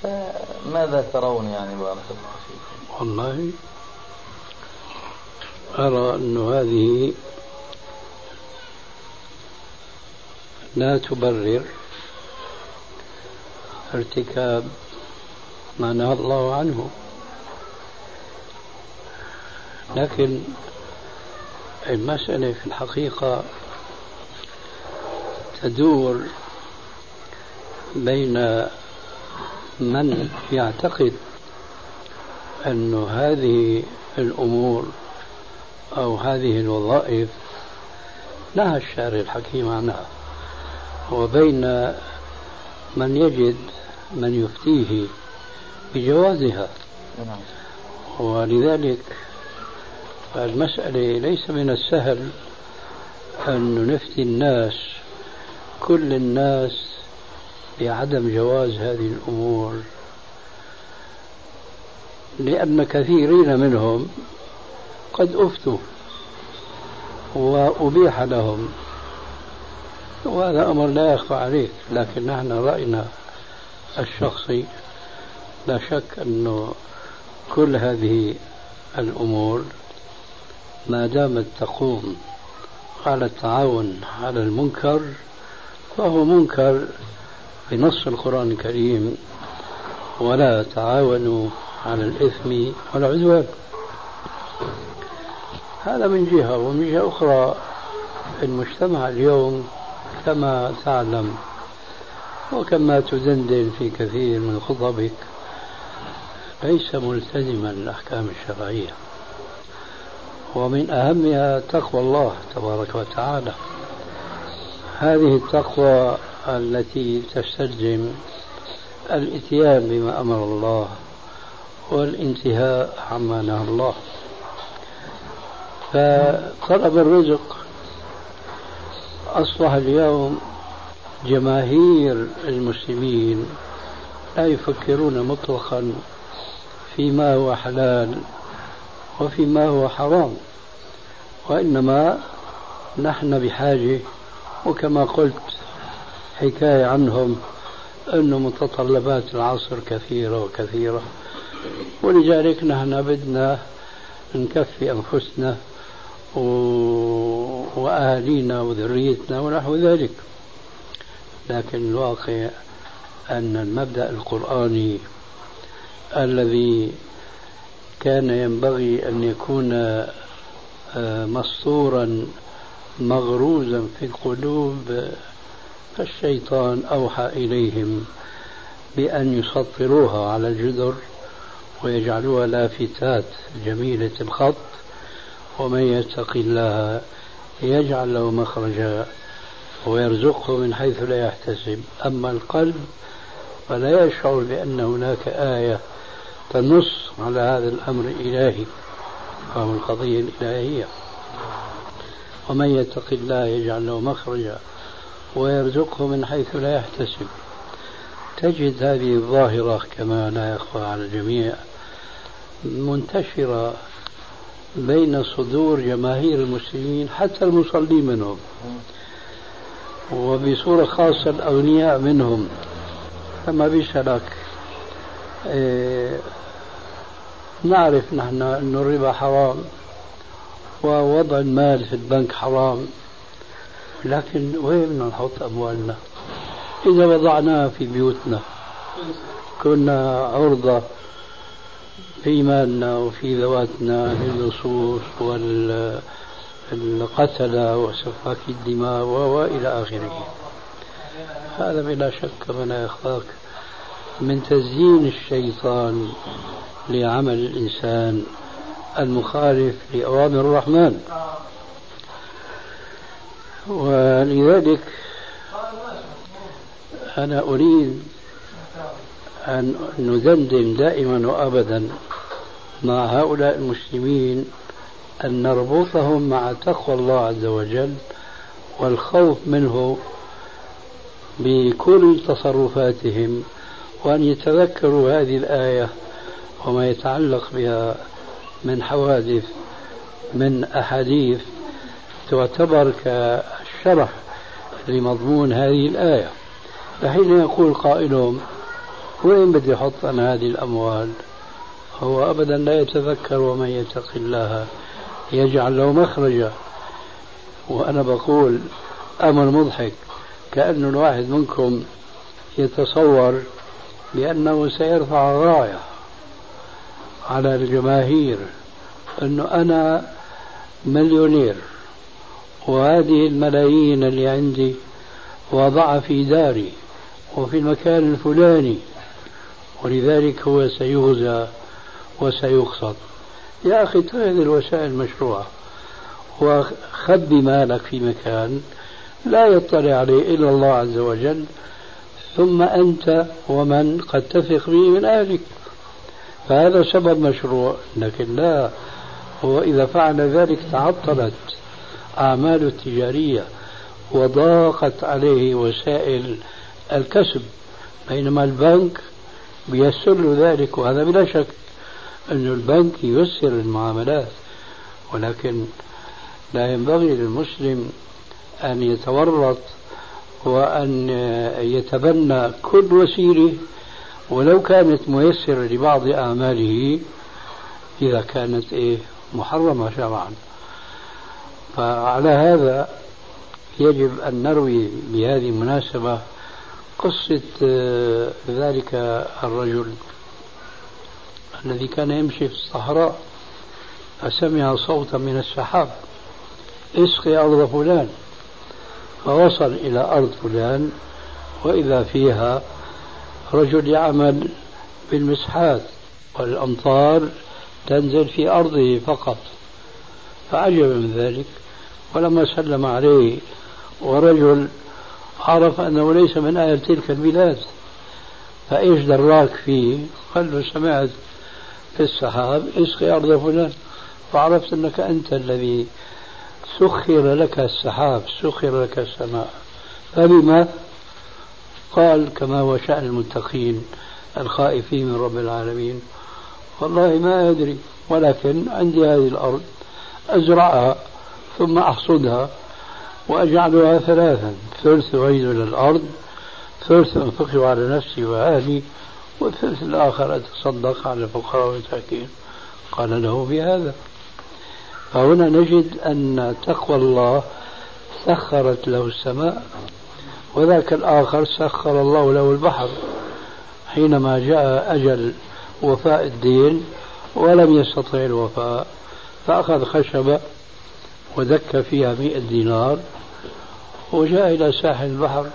فماذا ترون يعني بارك الله فيكم؟ والله أرى أن هذه لا تبرر ارتكاب ما نهى الله عنه. لكن المسألة في الحقيقة تدور بين من يعتقد أن هذه الأمور أو هذه الوظائف نهى الشارع الحكيم عنها وبين من يجد من يفتيه بجوازها. ولذلك المسألة ليس من السهل أن نفتي الناس كل الناس بعدم جواز هذه الأمور لأن كثيرين منهم قد أفتوا وأبيح لهم وهذا أمر لا يخفى عليك لكن نحن رأينا الشخصي لا شك أنه كل هذه الأمور ما دامت تقوم على التعاون على المنكر فهو منكر بنص القرآن الكريم ولا تعاونوا على الإثم والعدوان هذا من جهة ومن جهة أخرى المجتمع اليوم كما تعلم وكما تدندن في كثير من خطبك ليس ملتزما الأحكام الشرعية. ومن أهمها تقوى الله تبارك وتعالى. هذه التقوى التي تستلزم الاتيان بما أمر الله والانتهاء عما نهى الله. فطلب الرزق أصبح اليوم جماهير المسلمين لا يفكرون مطلقا فيما هو حلال وفيما هو حرام وإنما نحن بحاجة وكما قلت حكاية عنهم أن متطلبات العصر كثيرة وكثيرة ولذلك نحن بدنا نكفي أنفسنا و... وأهالينا وذريتنا ونحو ذلك. لكن الواقع أن المبدأ القرآني الذي كان ينبغي أن يكون آه، مسطورا مغروزا في القلوب فالشيطان أوحى إليهم بأن يسطروها على الجدر ويجعلوها لافتات جميلة الخط ومن يتق الله يجعل له مخرجا ويرزقه من حيث لا يحتسب. أما القلب فلا يشعر بأن هناك آية تنص على هذا الأمر الإلهي وهو القضية الإلهية. ومن يتق الله يجعل له مخرجا ويرزقه من حيث لا يحتسب. تجد هذه الظاهرة كما لا يخفى على الجميع منتشرة بين صدور جماهير المسلمين حتى المصلين منهم وبصورة خاصة الأغنياء منهم. فما بيسألك إيه نعرف نحن أن الربا حرام ووضع المال في البنك حرام. لكن وين نحط أموالنا؟ إذا وضعناها في بيوتنا. كنا عرضة في إيماننا وفي ذواتنا للصوص والقتلة وسفاك الدماء وإلى آخره. هذا بلا شك من يخاك من تزيين الشيطان لعمل الإنسان المخالف لأوامر الرحمن. ولذلك أنا أريد أن ندندن دائما وأبدا مع هؤلاء المسلمين أن نربطهم مع تقوى الله عز وجل والخوف منه بكل تصرفاتهم وأن يتذكروا هذه الآية وما يتعلق بها من حوادث من أحاديث تعتبر كشرح لمضمون هذه الآية. فحين يقول قائلهم وين بدي أحط أنا هذه الأموال هو أبدا لا يتذكر ومن يتق الله يجعل له مخرجا. وأنا بقول أمر مضحك. كأن الواحد منكم يتصور بأنه سيرفع راية على الجماهير أنه أنا مليونير. وهذه الملايين اللي عندي وضعها في داري وفي المكان الفلاني ولذلك هو سيغزى وسيقصد يا أخي هذه الوسائل مشروعة وخبي مالك في مكان لا يطلع عليه إلا الله عز وجل ثم أنت ومن قد تثق به من أهلك. فهذا سبب مشروع لكن لا. هو إذا فعل ذلك تعطلت. أعماله التجارية وضاقت عليه وسائل الكسب بينما البنك بيسر له ذلك وهذا بلا شك أن البنك ييسر المعاملات ولكن لا ينبغي للمسلم أن يتورط وأن يتبنى كل وسيلة ولو كانت ميسرة لبعض أعماله إذا كانت إيه محرمة شرعا. فعلى هذا يجب أن نروي بهذه المناسبة قصة آه، ذلك الرجل الذي كان يمشي في الصحراء فسمع صوتا من السحاب اسقي أرض فلان. فوصل إلى أرض فلان وإذا فيها رجل يعمل بالمسحات والأمطار تنزل في أرضه فقط. فعجب من ذلك. ولما سلم عليه ورجل عرف أنه ليس من أهل تلك البلاد فإيش دراك فيه؟ قال له سمعت في السحاب اسقي أرض فلان؟ فعرفت أنك أنت الذي سخر لك السحاب سخر لك السماء. فبما؟ قال كما هو شأن المتقين الخائفين من رب العالمين. والله ما أدري ولكن عندي هذه الأرض أزرعها. ثم أحصدها وأجعلها ثلاثا ثلث أعيد إلى الأرض ثلث أنفقه على نفسي وأهلي والثلث الآخر أتصدق على الفقراء والمساكين. قال له بهذا. فهنا نجد أن تقوى الله سخرت له السماء وذاك الآخر سخر الله له البحر حينما جاء أجل وفاء الدين ولم يستطع الوفاء فأخذ خشبة ودك فيها مئة دينار وجاء إلى ساحل البحر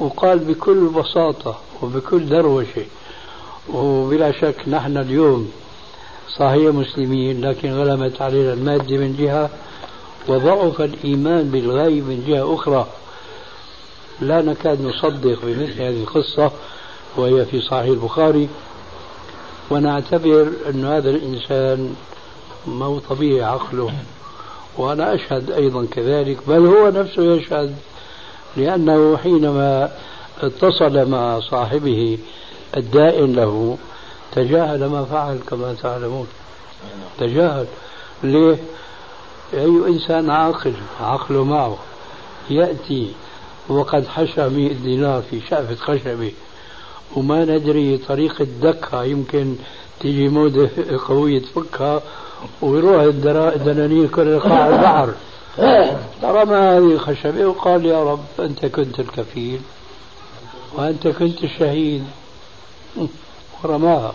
وقال بكل بساطة وبكل دروشة وبلا شك نحن اليوم صحيح مسلمين لكن غلبت علينا المادة من جهة وضعف الإيمان بالغيب من جهة أخرى. لا نكاد نصدق بمثل هذه القصة وهي في صحيح البخاري. ونعتبر أن هذا الإنسان مو طبيعي عقله. وأنا أشهد أيضا كذلك بل هو نفسه يشهد لأنه حينما اتصل مع صاحبه الدائن له تجاهل ما فعل كما تعلمون تجاهل ليه؟ أي إنسان عاقل عقله معه يأتي وقد حشى مئة دينار في شأفة خشبة وما ندري طريقة دكها يمكن تيجي مودة قوية تفكها ويروح الدنانير كل قاع البحر. رمى هذه الخشبة وقال يا رب أنت كنت الكفيل وأنت كنت الشهيد. ورماها.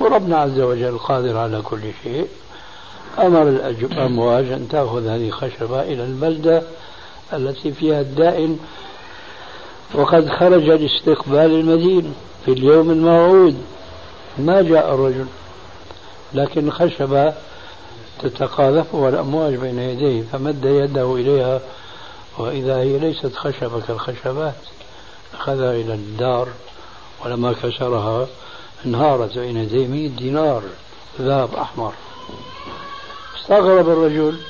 وربنا عز وجل قادر على كل شيء. أمر الأمواج أن تأخذ هذه الخشبة إلى البلدة التي فيها الدائن. وقد خرج لاستقبال المدين في اليوم الموعود. ما جاء الرجل لكن الخشبة تتقاذفها الأمواج بين يديه فمد يده إليها وإذا هي ليست خشبة كالخشبات أخذها إلى الدار ولما كسرها انهارت بين يديه 100 دينار ذهب أحمر. استغرب الرجل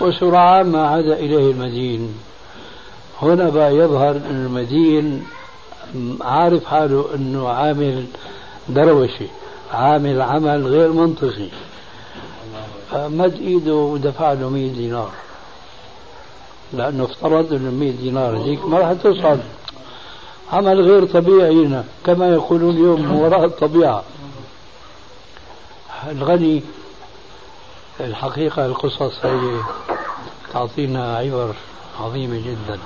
وسرعان ما عاد إليه المدين. هنا بقى يظهر أن المدين عارف حاله أنه عامل دروشي. عامل عمل غير منطقي. فمد ايده ودفع له 100 دينار. لأنه افترض إنه 100 دينار هذيك ما راح تصعد عمل غير طبيعي هنا كما يقولون اليوم وراء الطبيعة. الغني الحقيقة القصص هي تعطينا عبر عظيمه جدا.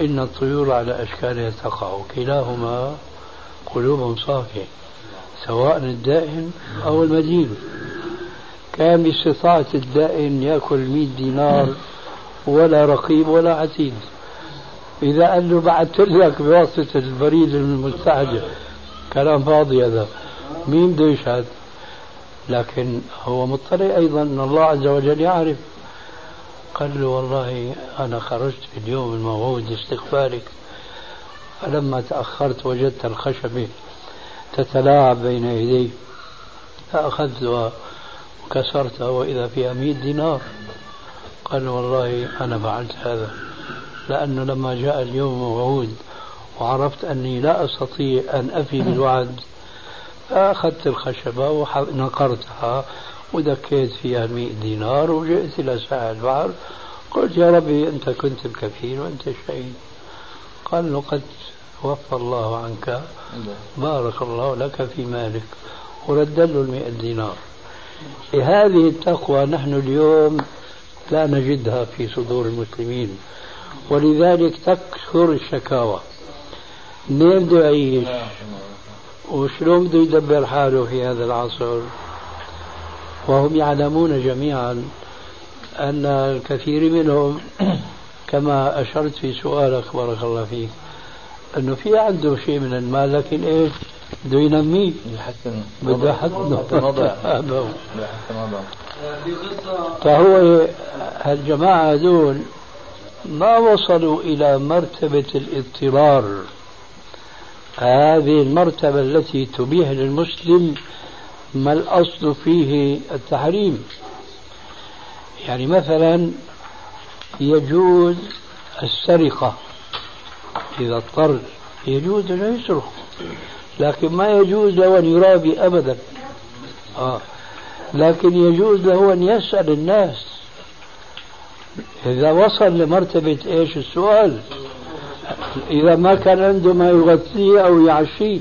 إن الطيور على أشكالها تقع كلاهما قلوب صافية. سواء الدائن أو المدين. كان باستطاعة الدائن يأكل 100 دينار ولا رقيب ولا عتيد. إذا قال له بعثت لك بواسطة البريد المستعجل. كلام فاضي هذا. مين بده يشهد لكن هو مطلع أيضا أن الله عز وجل يعرف. قال له والله أنا خرجت في اليوم الموعود لاستقبالك فلما تأخرت وجدت الخشبة تتلاعب بين يدي فأخذتها وكسرتها وإذا فيها مئة دينار قال والله أنا فعلت هذا لأنه لما جاء اليوم موعود وعرفت أني لا أستطيع أن أفي بالوعد فأخذت الخشبة ونقرتها ودكيت فيها مئة دينار وجئت إلى ساحل البحر قلت يا ربي أنت كنت الكفيل وأنت الشهيد قال له قد وفى الله عنك. بارك الله لك في مالك. ورد له المئة دينار. هذه التقوى نحن اليوم لا نجدها في صدور المسلمين. ولذلك تكثر الشكاوى. منين بده يعيش وشلون بده يدبر حاله في هذا العصر؟ وهم يعلمون جميعا أن الكثير منهم كما أشرت في سؤالك بارك الله فيك أنه في عنده شيء من المال لكن إيش؟ بده ينميه يحسن بده يحسن فهو هالجماعة هذول ما وصلوا إلى مرتبة الاضطرار. هذه المرتبة التي تبيح للمسلم ما الأصل فيه التحريم. يعني مثلا يجوز السرقة. إذا اضطر يجوز أن يسرق لكن ما يجوز له أن يرابي أبدا. آه. لكن يجوز له أن يسأل الناس. إذا وصل لمرتبة إيش السؤال؟ إذا ما كان عنده ما يغطيه أو يعشيه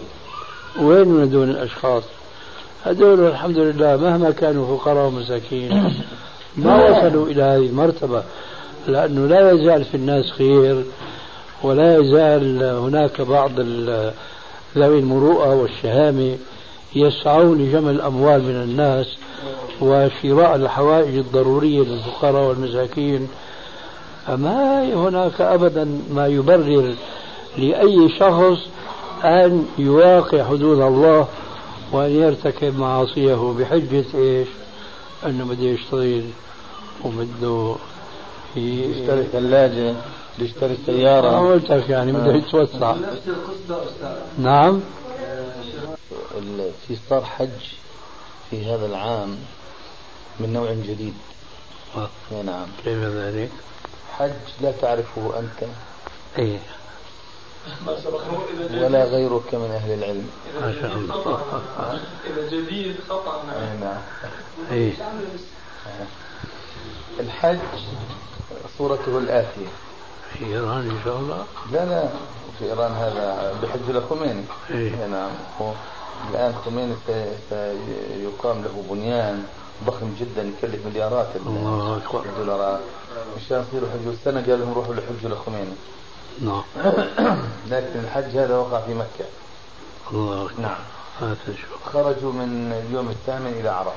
وين من هذول الأشخاص؟ هذول الحمد لله مهما كانوا فقراء ومساكين ما وصلوا إلى هذه المرتبة. لأنه لا يزال في الناس خير ولا يزال هناك بعض ذوي المروءة والشهامة يسعون لجمع الأموال من الناس وشراء الحوائج الضرورية للفقراء والمساكين. فما هناك أبدا ما يبرر لأي شخص أن يواقع حدود الله وأن يرتكب معاصيه بحجة إيش؟ أنه بده يشتغل وبده يشتري ثلاجة. بيشتري سيارة ما قلت لك يعني بده يتوسع نفس القصة أستاذ. نعم. في صار حج في هذا العام من نوع جديد. آه. نعم. كيف ذلك؟ حج لا تعرفه أنت. إيه. ولا غيرك من أهل العلم. ما شاء الله. إذا جديد خطأ. أي نعم. إيه. الحج صورته الآتية. في إيران إن شاء الله؟ لا لا في إيران هذا بحج إيه. لخميني نعم. هو الآن خميني سيقام له بنيان ضخم جدا يكلف مليارات الله أكبر. الدولارات. مشان يصيروا حجوا السنة قال لهم روحوا لحجوا لخميني نعم. لكن الحج هذا وقع في مكة. الله أكبر. نعم. خرجوا من اليوم الثامن إلى عرفة.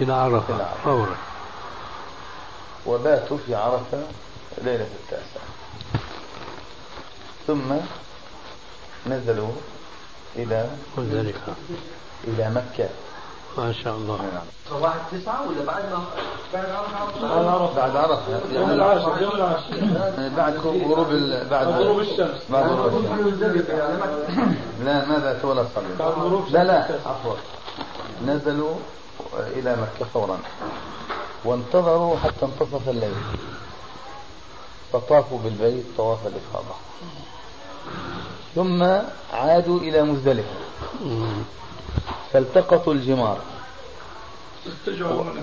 إلى عرفة. فورا. وباتوا في عرفة. ليلة التاسعة. ثم نزلوا إلى مزدلفة إلى مكة. ما شاء الله. نعم. صباح التسعة ولا بعد ما بعد عرفة؟ بعد عرفة يوم العاشر يوم العاشر بعد غروب ال... بعد غروب الشمس. بعد غروب الشمس. لا ما بات ولا صلوا بعد غروب لا لا. عفوا. نزلوا إلى مكة فورا. وانتظروا حتى انتصف الليل. فطافوا بالبيت طواف الإفاضة ثم عادوا إلى مزدلفة. فالتقطوا الجمار.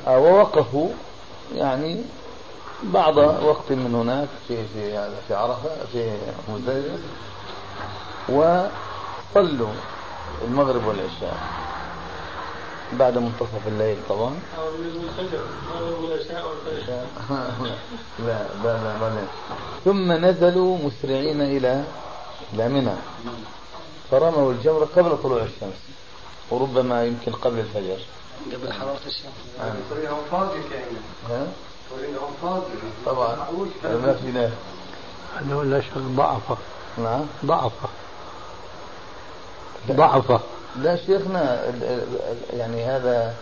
ووقفوا يعني بعض وقت من هناك في في هذا في عرفة في مزدلفة وصلوا المغرب والعشاء. بعد منتصف الليل طبعا. أو يريدوا الفجر أو يريدوا العشاء والفجر لا لا لا بعدين ثم نزلوا مسرعين إلى إلى منى فرموا الجمرة قبل طلوع الشمس وربما يمكن قبل الفجر. قبل حرارة الشمس. طريقهم فاضي كأنه. ها؟ طريقهم فاضي طبعا. ما في ناس. أنه لا شك ضعفة. نعم. ضعفة. ضعفة. لا شيخنا يعني هذا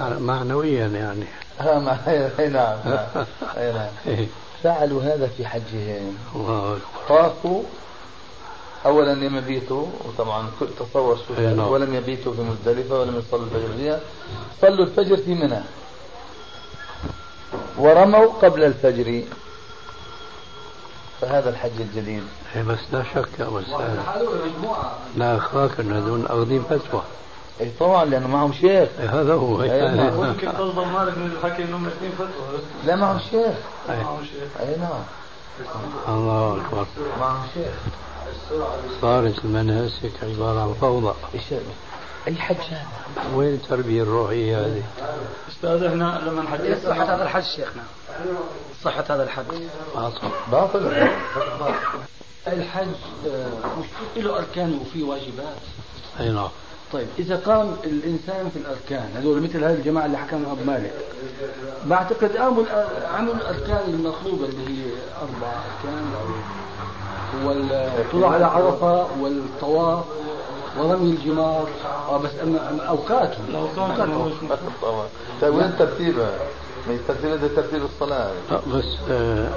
معنويا يعني. ها مع اي نعم نعم. أي نعم. إيه. فعلوا هذا في حجهم. طافوا اولا لم يبيتوا وطبعا كل تصور شو نعم. ولم يبيتوا في مزدلفة ولم يصلوا الفجر. فيها صلوا الفجر في منى. ورموا قبل الفجر. فهذا الحج الجديد. إيه بس لا شك يا مجموعة لا أخاك أن هذول أخذين فتوى. اي طبعا لأنه معهم شيخ. إيه هذا هو. أي نعم. ممكن قصد مالك من الحكي انهم اثنين فتوى. لا معهم شيخ. إيه. معهم شيء اي نعم. الله أكبر. معهم شيخ. صارت المناسك عبارة عن فوضى. إيش أي حج هذا؟ وين التربية الروحية هذه؟ أستاذ إحنا لما نحج هذا الحج شيخنا. صحة هذا الحج باطل. باطل. الحج آه، مش له أركان وفيه واجبات؟ أي نعم. طيب إذا قام الإنسان في الأركان هذول مثل هذه الجماعة اللي حكمهم أبو مالك بعتقد قاموا عملوا الأركان المطلوبة اللي هي أربع أركان والطلوع على عرفة. والطواف ورمي الجمار آه بس أوقاتهم. لو كان طبعا طيب وين ترتيبها؟ ما ترتيبها زي ترتيب الصلاة. لا بس آه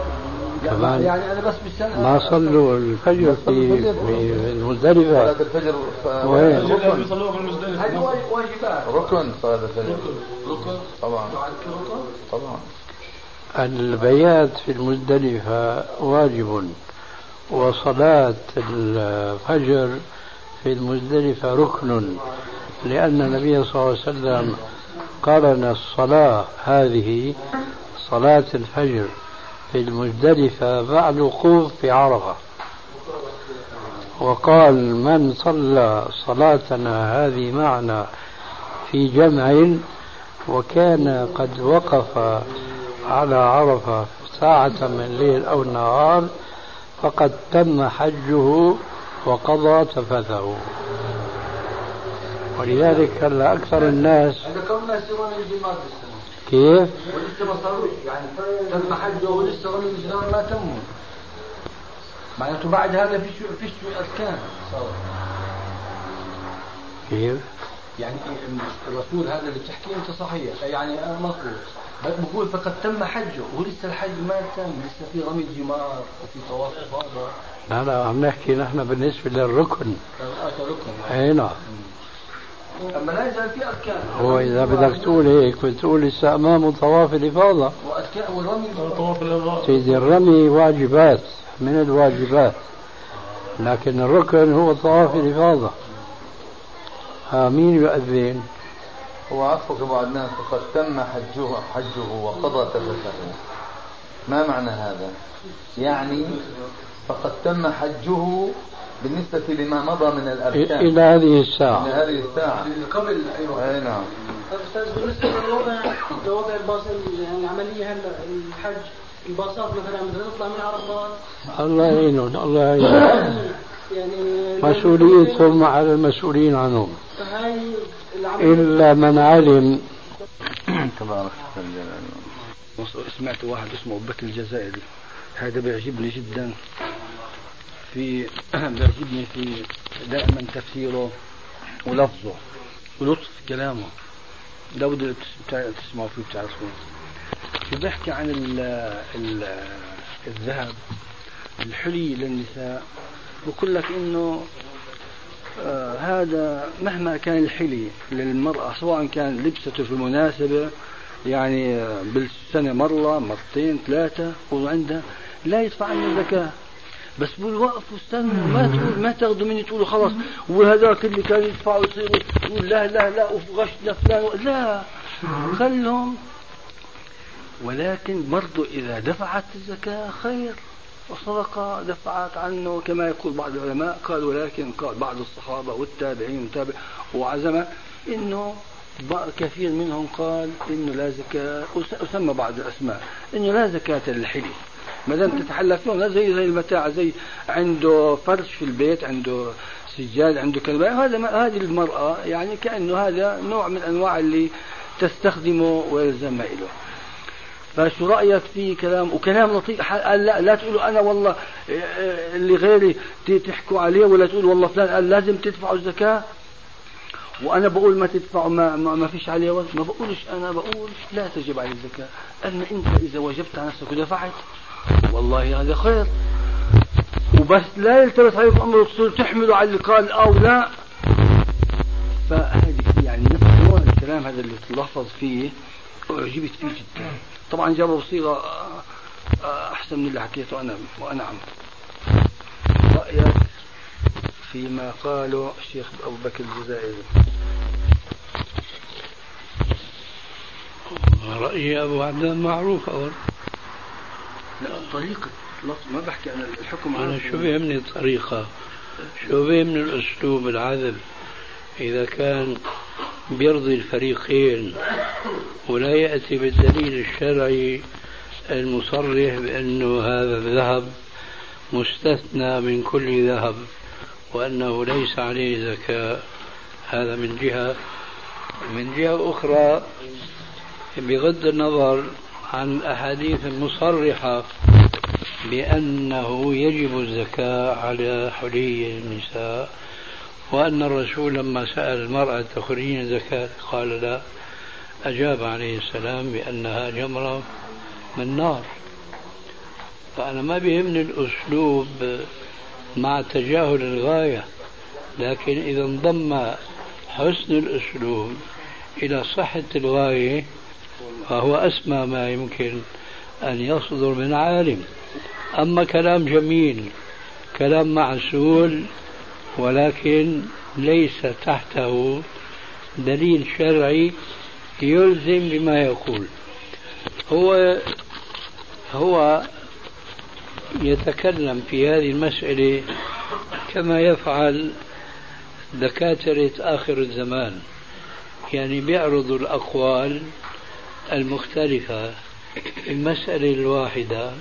يعني, كمان يعني أنا بس بالسنة. ما صلوا الفجر في في المزدلفة. صلاة الفجر وين؟ ركن بيصلوها في المزدلفة؟ هذه واجب- واجبات. ركن صلاة الفجر. ركن. طبعا. طبعا. البيات في المزدلفة واجب وصلاة الفجر في المزدلفة ركن لأن النبي صلى الله عليه وسلم قارن الصلاة هذه صلاة الفجر في المزدلفة بعد الوقوف في عرفة. وقال من صلى صلاتنا هذه معنا في جمع وكان قد وقف على عرفة ساعة من الليل أو النهار فقد تم حجه وقضى تفثه. ولذلك هلا أكثر الناس كيف؟ ولسه ما صاروش يعني تم حجه ولسه رمي الجمار ما تموا معناته بعد هذا فيش فيش أركان. صار كيف؟ يعني الرسول هذا اللي بتحكيه أنت صحيح يعني أنا مضبوط بس بقول فقد تم حجه ولسه الحج ما تم لسه في رمي الجمار وفي طواف افاضه لا لا عم نحكي نحن بالنسبة للركن. اتى ركن. أي نعم. أما لا يزال في اركان هو إذا بدك تقول هيك بتقول لسه أمامه طواف الإفاضة. واركان والرمي طواف الإرغاء سيدي الرمي واجبات من الواجبات. لكن الركن هو طواف الإفاضة. ها مين يؤذن؟ هو عفوك أبو عدنان فقد تم حجه حجه وقضى تفثه ما معنى هذا؟ يعني فقد تم حجه بالنسبة لما مضى من الأركان إلى هذه من الساعة هذه الساعة. قبل أيوه. أي نعم. أستاذ بالنسبة بالنسبة لوضع لوضع الباص يعني العملية هلا الحج الباصات مثلا بدنا نطلع من عرفات؟ الله يعينهم الله يعينهم. يعني مسؤوليتهم على المسؤولين عنهم. العملية إلا من علم. تبارك سمعت واحد اسمه بك الجزائري. هذا بيعجبني جدا. في بيعجبني في دائما تفسيره ولفظه. ولطف كلامه. لو بدك تسمعوا فيه بتعرفوه في بيحكي عن ال ال الذهب الحلي للنساء بقول لك إنه آه هذا مهما كان الحلي للمرأة سواء كان لبسته في مناسبة يعني آه، بالسنة مرة مرتين ثلاثة وعندها لا يدفع عنه زكاة. بس بقول وقفوا استنوا ما تقول ما تاخذوا مني تقولوا خلاص. وهذاك اللي كانوا يدفعوا يصيروا تقول لا لا لا وغشنا فلان لا. خلهم. ولكن برضو إذا دفعت الزكاة خير وصدقة دفعت عنه. كما يقول بعض العلماء قال ولكن قال بعض الصحابة والتابعين والتابع وعزمة إنه كثير منهم قال إنه لا زكاة. وسمى بعض الأسماء إنه لا زكاة للحلي. ما دام تتحلى فيهم زي زي المتاع زي عنده فرش في البيت عنده سجاد عنده كذا هذا هذه المرأة يعني كأنه هذا نوع من أنواع اللي تستخدمه ويلزم له فشو رأيك في كلام وكلام لطيف. قال لا لا تقولوا أنا والله اللي غيري تحكوا عليه ولا تقولوا والله فلان. قال لازم تدفعوا الزكاة. وأنا بقول ما تدفعوا ما, ما, ما فيش عليه ما بقولش أنا بقول لا تجب عليه الزكاة. ان أنت إذا وجبت على نفسك ودفعت. والله هذا خير. وبس لا يلتبس عليكم أمر تصير تحملوا على اللي قال أو لا. فهذه يعني نفس نوع الكلام هذا اللي تلفظ فيه أعجبت فيه جدا. طبعا جابوا صيغه أحسن من اللي حكيته أنا وأنا عم. رأيك فيما قاله الشيخ أبو بكر الجزائري. رأيي أبو عبدان معروف أول. لا طريقة ما بحكي أنا الحكم أنا شو بيهمني الطريقة شو بيهمني الأسلوب العذب؟ إذا كان بيرضي الفريقين ولا يأتي بالدليل الشرعي المصرح بأنه هذا الذهب مستثنى من كل ذهب وأنه ليس عليه زكاة. هذا من جهة. من جهة أخرى بغض النظر عن الأحاديث المصرحة بأنه يجب الزكاة على حلي النساء وأن الرسول لما سأل المرأة تخرجين زكاة قال لا. أجاب عليه السلام بأنها جمرة من نار. فأنا ما بيهمني الأسلوب مع تجاهل الغاية لكن إذا انضم حسن الأسلوب إلى صحة الغاية فهو أسمى ما يمكن أن يصدر من عالم. أما كلام جميل كلام معسول ولكن ليس تحته دليل شرعي يلزم بما يقول. هو هو يتكلم في هذه المسألة كما يفعل دكاترة آخر الزمان يعني بيعرضوا الأقوال المختلفة في المسألة الواحدة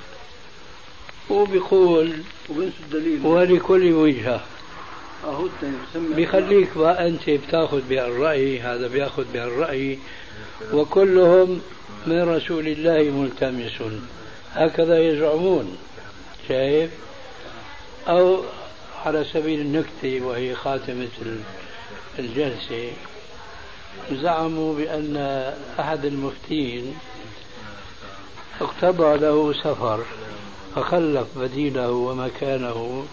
وبيقول ولكل وجهة. بيخليك بقى أنت بتاخذ بهالرأي هذا بياخذ بهالرأي. وكلهم من رسول الله ملتمس هكذا يزعمون شايف؟ أو على سبيل النكتة وهي خاتمة الجلسة. زعموا بأن أحد المفتين اقتضى له سفر فخلف بديله ومكانه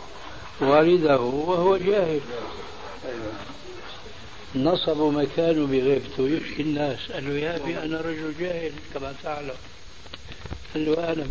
والده وهو جاهل. نصبوا مكانه بغيبته يشكي الناس. قال له يا أبي أنا رجل جاهل كما تعلم. قال له أنا